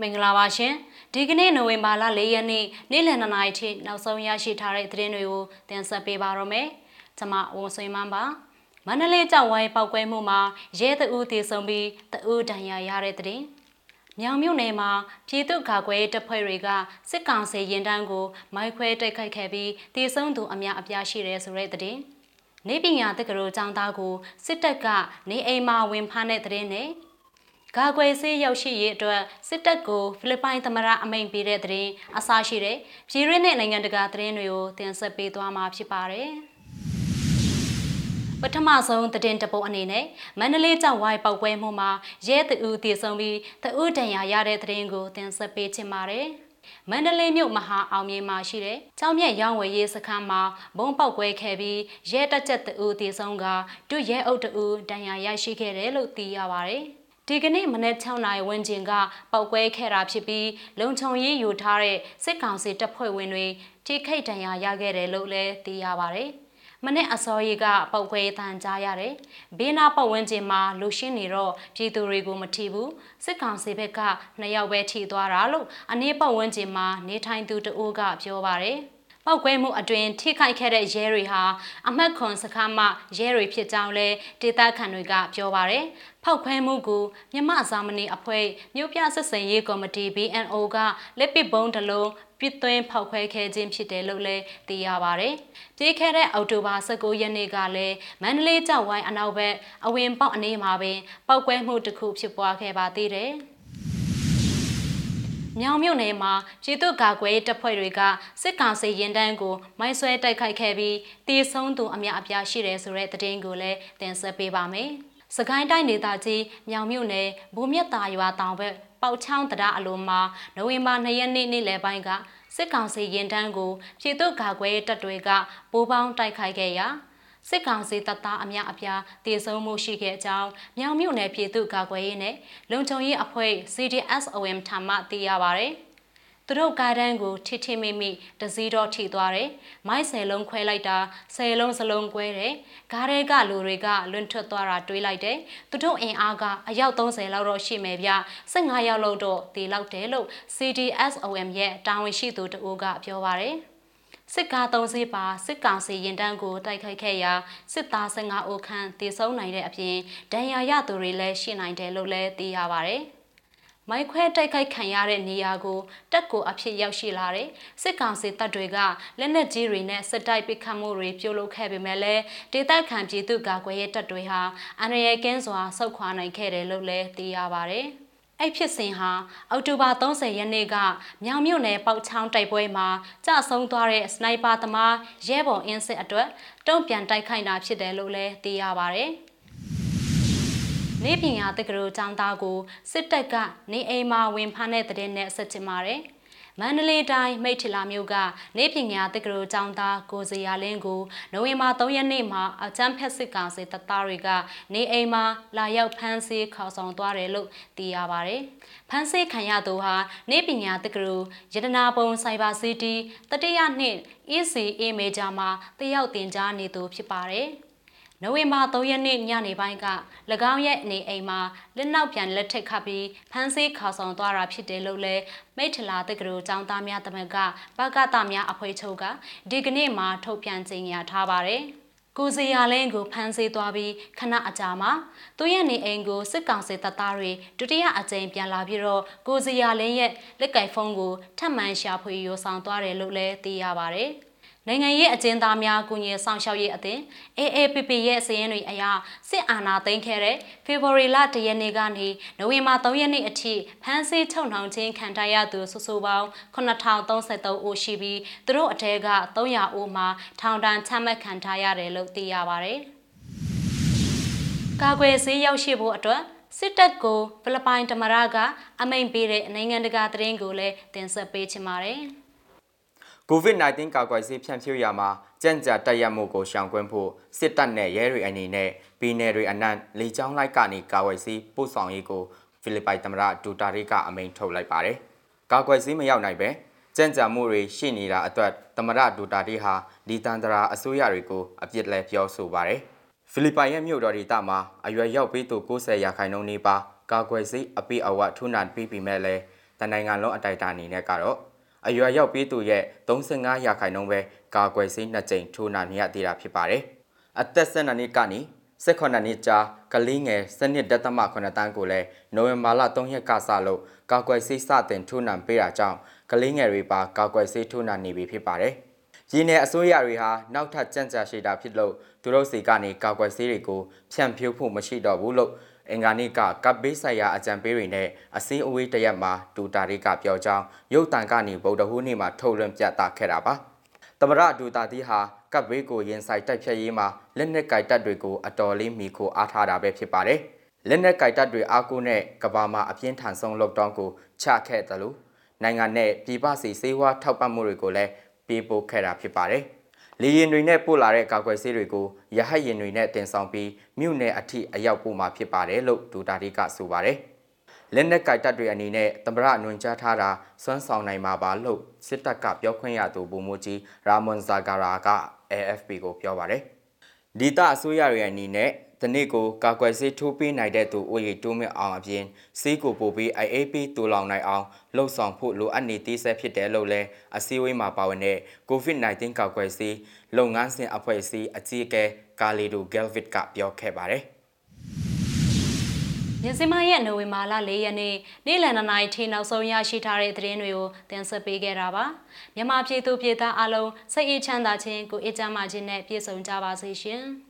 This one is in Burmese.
မင်္ဂလာပါရှင်ဒီကနေ့နိုဝင်ဘာလ၄ရက်နေ့နေ့လယ်2နာရီထိနောက်ဆုံးရရှိထားတဲ့သတင်းတွေကိုတင်ဆက်ပေးပါရမယ်ကျွန်မဝန်ဆွေမန်းပါမန္တလေးကြောက်ဝိုင်းပောက်ကွဲမှုမှာရဲတအူးတည်ဆုံပြီးတအူးဒဏ်ရာရတဲ့သတင်းမြောင်မြို့နယ်မှာပြည်သူ့ကာကွယ်တပ်ဖွဲ့တွေကစစ်ကောင်စီရင်တန်းကို မိုက်ခွဲတိုက်ခိုက်ခဲ့ပြီးတည်ဆုံသူအများအပြားရှိတယ်ဆိုတဲ့သတင်းနေပညာတက္ကသိုလ်ကျောင်းသားကိုစစ်တပ်ကနေအိမ်မှာဝင်ဖမ်းတဲ့သတင်းနဲ့ ဂါကွယ်ဆေးရောက်ရှိရေးအတွက်စစ်တပ်ကိုဖိလစ်ပိုင်သမ္မတအမိန့်ပေးတဲ့သတင်းအစားရှိတဲ့ပြည်ရင်းနဲ့နိုင်ငံတကာသတင်းတွေကိုတင်ဆက်ပေးသွားမှာဖြစ်ပါတယ်။ပထမဆုံးသတင်းတပုတ်အနေနဲ့မန္တလေးကျောက်ဝိုင်းပောက်ပွဲမှုမှာရဲတအူတည်ဆုံပြီးတအူဒဏ်ရာရတဲ့သတင်းကိုတင်ဆက်ပေးချင်ပါတယ်။မန္တလေးမြို့မဟာအောင်မြေမှာရှိတဲ့ကျောင်းမြတ်ရောင်းဝယ်ရေးစခန်းမှာဘုံပေါက်ကွဲခဲ့ပြီးရဲတက်ချက်တအူတည်ဆုံးကဒုရဲအုပ်တအူဒဏ်ရာရရှိခဲ့တယ်လို့သိရပါတယ်။ ဒီကနေ့မနက်6နာရီဝန်းကျင်ကပောက်ကွဲခဲ့တာဖြစ်ပြီးလုံခြုံရေးယူထားတဲ့စစ်ကောင်စီတပ်ဖွဲ့ဝင်တွေထိခိတ်ဒဏ်ရာရခဲ့တယ်လို့လည်းသိရပါတယ်။မနေ့အစောကြီးကပောက်ကွဲတန်ကြားရတယ်။ဘေးနာပတ်ဝန်းကျင်မှာလူရှင်းနေတော့ပြည်သူတွေကိုမထိဘူး။စစ်ကောင်စီဘက်ကနှစ်ယောက်ပဲထိသွားတာလို့အနည်းပတ်ဝန်းကျင်မှာနေထိုင်သူတအိုးကပြောပါတယ်။ ပောက်ကွဲမှုအတွင်ထိခိုက်ခဲ့တဲ့ရဲတွေဟာအမှတ်ခွန်စခန်းမှရဲတွေဖြစ်ကြောင်းလဲဒေသခံတွေကပြောပါရယ်ဖောက်ခွဲမှုကိုမြမဇာမနီအဖွဲ့မြို့ပြဆက်ဆံရေးကော်မတီ BNO ကလက်ပစ်ဘုံတစ်လုံးပြစ်သွင်းဖောက်ခွဲခဲ့ခြင်းဖြစ်တယ်လို့လည်းသိရပါဗျ။ပြေးခဲ့တဲ့အောက်တိုဘာ19ရက်နေ့ကလည်းမန္တလေးကျောက်ဝိုင်းအနောက်ဘက်အဝင်ပေါက်အနေမှာပင်ပောက်ကွဲမှုတစ်ခုဖြစ်ပွားခဲ့ပါသေးတယ်။ မြောင်မြို့နယ်မှာပြည်သူ့ကာကွယ်တပ်ဖွဲ့တွေကစစ်ကောင်စီရင်တန်းကိုမိုင်းဆွဲတိုက်ခိုက်ခဲ့ပြီးတေဆုံးသူအများအပြားရှိတယ်ဆိုတဲ့သတင်းကိုလည်းတင်ဆက်ပေးပါမယ်။စကိုင်းတိုင်းဒေသကြီးမြောင်မြို့နယ်ဘုံမြတ်တာရွာတောင်ဘက်ပေါချောင်းတရားအလိုမှာနိုဝင်ဘာ2ရက်နေ့နေ့လယ်ပိုင်းကစစ်ကောင်စီရင်တန်းကိုပြည်သူ့ကာကွယ်တပ်တွေကပိုးပေါင်းတိုက်ခိုက်ခဲ့ရာ စစ်ကောင်စီတပ်သားအများအပြားတည်ဆုံမှုရှိခဲ့ကြောင်းမြောင်မြို့နယ်ပြည်သူ့ကာကွယ်ရေးနဲ့လုံခြုံရေးအဖွဲ့ CDSOM ထံမှသိရပါဗျ။သူတို့ကားတန်းကိုထိထိမိမိတစည်းတော့ထိသွားတယ်။မိုက်ဆယ်လုံးခွဲလိုက်တာဆယ်လုံးစလုံးကွဲတယ်။ကားထဲကလူတွေကလွန်ထွက်သွားတာတွေးလိုက်တယ်။သူတို့အင်အားကအယောက်30လောက်တော့ရှိမယ်ဗျ။15ယောက်လောက်တော့တည်လောက်တယ်လို့ CDSOM ရဲ့တာဝန်ရှိသူတဦးကပြောပါရယ်။ စစ်ကား၃စီးပါစစ်ကောင်စီရင်တန်းကိုတိုက်ခိုက်ခဲ့ရာစစ်သား15ဦးခန့်တေဆုံးနိုင်တဲ့အပြင်ဒဏ်ရာရသူတွေလည်းရှိနိုင်တယ်လို့လည်းသိရပါဗျ။မိုက်ခွဲတိုက်ခိုက်ခံရတဲ့နေရာကိုတက်ကိုအဖြစ်ရောက်ရှိလာတဲ့စစ်ကောင်စီတပ်တွေကလက်နက်ကြီးတွေနဲ့စစ်တိုက်ပစ်ခတ်မှုတွေပြုလုပ်ခဲ့ပေမဲ့လည်းဒေသခံပြည်သူကာကွယ်ရေးတပ်တွေဟာအန္တရာယ်ကင်းစွာဆုတ်ခွာနိုင်ခဲ့တယ်လို့လည်းသိရပါဗျ။ အဲ့ဖြစ်စဉ်ဟာအောက်တိုဘာ30ရက်နေ့ကမြောင်မြို့နယ်ပေါက်ချောင်းတိုက်ပွဲမှာကြဆုံးသွားတဲ့စနိုက်ပါသမားရဲဘော်အင်းစစ်အတွက်တုံ့ပြန်တိုက်ခိုက်တာဖြစ်တယ်လို့လည်းသိရပါဗျ။နေပညာတက္ကသိုလ်ကျောင်းသားကိုစစ်တပ်ကနေအိမ်မှာဝင်ဖမ်းတဲ့တဲ့နဲ့ဆက်ချင်ပါတယ်။ မန္တလေးတိုင်းမိထ္ထလာမြို့ကနေပညာတက္ကသိုလ်ကျောင်းသားကိုစရာလင်းကိုနိုဝင်ဘာ3ရက်နေ့မှာအချမ်းဖက်စစ်ကောင်စီတပ်သားတွေကနေအိမ်မှာလာရောက်ဖမ်းဆီးခေါ်ဆောင်သွားတယ်လို့သိရပါတယ်။ဖမ်းဆီးခံရသူဟာနေပညာတက္ကသိုလ်ရတနာပုံစိုက်ဘာစီတီတတိယနှစ် ECA မေဂျာမှာတယောက်တင်ကြားနေသူဖြစ်ပါတယ်။ နိုဝင်ဘာ3ရက်နေ့ညနေပိုင်းက၎င်းရဲ့အနေအိမ်မှာလက်နောက်ပြန်လက်ထက်ခတ်ပြီးဖမ်းဆီးခေါ်ဆောင်သွားတာဖြစ်တယ်လို့လည်းမိထလာတက္ကသိုလ်ကျောင်းသားများတမန်ကဘကတများအဖွဲ့ချုပ်ကဒီကနေ့မှထုတ်ပြန်ကြေညာထားပါတယ်။ကိုစီယာလင်းကိုဖမ်းဆီးသွားပြီးခဏအကြာမှာသူရဲ့နေအိမ်ကိုစစ်ကောင်စီတပ်သားတွေဒုတိယအကြိမ်ပြန်လာပြီးတော့ကိုစီယာလင်းရဲ့လက်ကင်ဖုန်းကိုထပ်မံရှာဖွေရိုဆောင်သွားတယ်လို့လည်းသိရပါတယ်။ နိုင်ငံရေးအကျဉ်းသားများကုညီဆောင်ရှောက်ရေးအသင်း AAPP ရဲ့စည်ရင်းတွေအရစစ်အာဏာသိမ်းခဲ့တဲ့ဖေဖော်ဝါရီလ၁ရက်နေ့ကနေနိုဝင်ဘာ၃ရက်နေ့အထိဖမ်းဆီးချုပ်နှောင်ခြင်းခံထားရသူစုစုပေါင်း9033ဦးရှိပြီးသူတို့အထက်က300ဦးမှာထောင်ဒဏ်ချမှတ်ခံထားရတယ်လို့သိရပါတယ်။ကာကွယ်ဆေးရောက်ရှိဖို့အတွက်စစ်တပ်ကိုဖိလစ်ပိုင်တမရကအမိန့်ပေးတဲ့နိုင်ငံတကာသတင်းကိုလည်းတင်ဆက်ပေးချင်ပါတယ်။ COVID-19 ကာကွယ်ဆေးဖြန့်ဖြူးရာမှာကြံ့ကြာတက်ရမှုကိုရှောင်ကွင်းဖို့စစ်တပ်နဲ့ရဲတွေအနေနဲ့ပြည်내တွေအနှံ့လေကြောင်းလိုက်ကနေကာကွယ်ဆေးပို့ဆောင်ရေးကိုဖိလစ်ပိုင်သမ္မတဒူတာရီကအမိန့်ထုတ်လိုက်ပါတယ်။ကာကွယ်ဆေးမရောက်နိုင်ပဲကြံ့ကြာမှုတွေရှိနေတာအတွက်သမ္မတဒူတာရီဟာဒီတန်တရာအစိုးရတွေကိုအပြစ်လဲပြောဆိုပါတယ်။ဖိလစ်ပိုင်ရဲ့မြို့တော်ဒေသမှာအရွယ်ရောက်ပြီးသူ90ရာခိုင်နှုန်းနေပါကာကွယ်ဆေးအပိအဝထုနန်ပြီးပြီမဲ့လဲတနိုင်ငံလုံးအတိုက်အတာအနေနဲ့ကတော့ အရွယ်ရောက်ပြီးသူရဲ့35ရာခိုင်နှုန်းပဲကာကွယ်ဆေးနှစ်ကြိမ်ထိုးနှံနေရသေးတာဖြစ်ပါတယ်။အသက်12နှစ်ကနေ18နှစ်ကြာကလေးငယ်စနစ်ဒသမ9တန်းကိုလည်းနိုဝင်ဘာလ3ရက်ကစလို့ကာကွယ်ဆေးစတင်ထိုးနှံပေးတာကြောင့်ကလေးငယ်တွေပါကာကွယ်ဆေးထိုးနှံနေပြီဖြစ်ပါတယ်။ရင်းနယ်အစိုးရတွေဟာနောက်ထပ်ကြံ့ကြာရှိတာဖြစ်လို့သူတို့စီကနေကာကွယ်ဆေးတွေကိုဖြန့်ဖြူးဖို့မရှိတော့ဘူးလို့ အင်္ဂါနေ့ကကပ်ဘေးဆိုင်ရာအကြံပေးတွေနဲ့အစည်းအဝေးတရက်မှာဒူတာရီကပြောကြောင်းရုပ်တံကနေဗုဒ္ဓဟူးနေ့မှာထုတ်လွှင့်ပြသခဲ့တာပါ။သမရဒူတာတီဟာကပ်ဘေးကိုရင်ဆိုင်တိုက်ဖြတ်ရေးမှာလက်နက်ကိုက်တပ်တွေကိုအတော်လေးမိခိုအားထားတာပဲဖြစ်ပါတယ်။လက်နက်ကိုက်တပ်တွေအားကိုးနဲ့ကဘာမှာအပြင်းထန်ဆုံး lockdown ကိုချခဲ့တယ်လို့နိုင်ငံနဲ့ပြည်ပစီစေဝါထောက်ပံ့မှုတွေကိုလည်းပေးပို့ခဲ့တာဖြစ်ပါတယ်။ လေရင်တွေနဲ့ပို့လာတဲ့ကာကွယ်ဆေးတွေကိုရဟတ်ရင်တွေနဲ့တင်ဆောင်ပြီးမြို့နယ်အထိအရောက်ပို့မှာဖြစ်ပါတယ်လို့ဒူတာတီကဆိုပါတယ်။လက်နက်ကိုက်တပ်တွေအနေနဲ့သမရအနွန်ကြားထားတာစွမ်းဆောင်နိုင်မှာပါလို့စစ်တပ်ကပြောခွင့်ရသူဗိုလ်မှူးကြီးရာမွန်ဇာဂါရာက AFP ကိုပြောပါတယ်။ဒီတာအစိုးရတွေအနေနဲ့ ဒီနေ့ကိုကာကွယ်ဆေးထိုးပေးနိုင်တဲ့သူအိုရီတိုးမြအောင်အပြင်ဆေးကိုပို့ပြီး IAP တူလောင်နိုင်အောင်လှုပ်ဆောင်ဖို့လိုအပ်နေသေးဆဲဖြစ်တယ်လို့လည်းအစည်းအဝေးမှာပါဝင်တဲ့ COVID-19 ကာကွယ်ဆေးလုပ်ငန်းစဉ်အဖွဲ့အစည်းအကြီးအကဲကာလီဒိုဂဲလ်ဗစ်ကပြောခဲ့ပါတယ်။မြစည်းမရဲ့နိုဝင်ဘာလ၄ရက်နေ့နေ့လယ်နှစ်နာရီထိနောက်ဆုံးရရှိထားတဲ့သတင်းတွေကိုတင်ဆက်ပေးခဲ့တာပါမြန်မာပြည်သူပြည်သားအလုံးစိတ်အေးချမ်းသာခြင်းကိုအေးချမ်းပါခြင်းနဲ့ပြည့်စုံကြပါစေရှင်။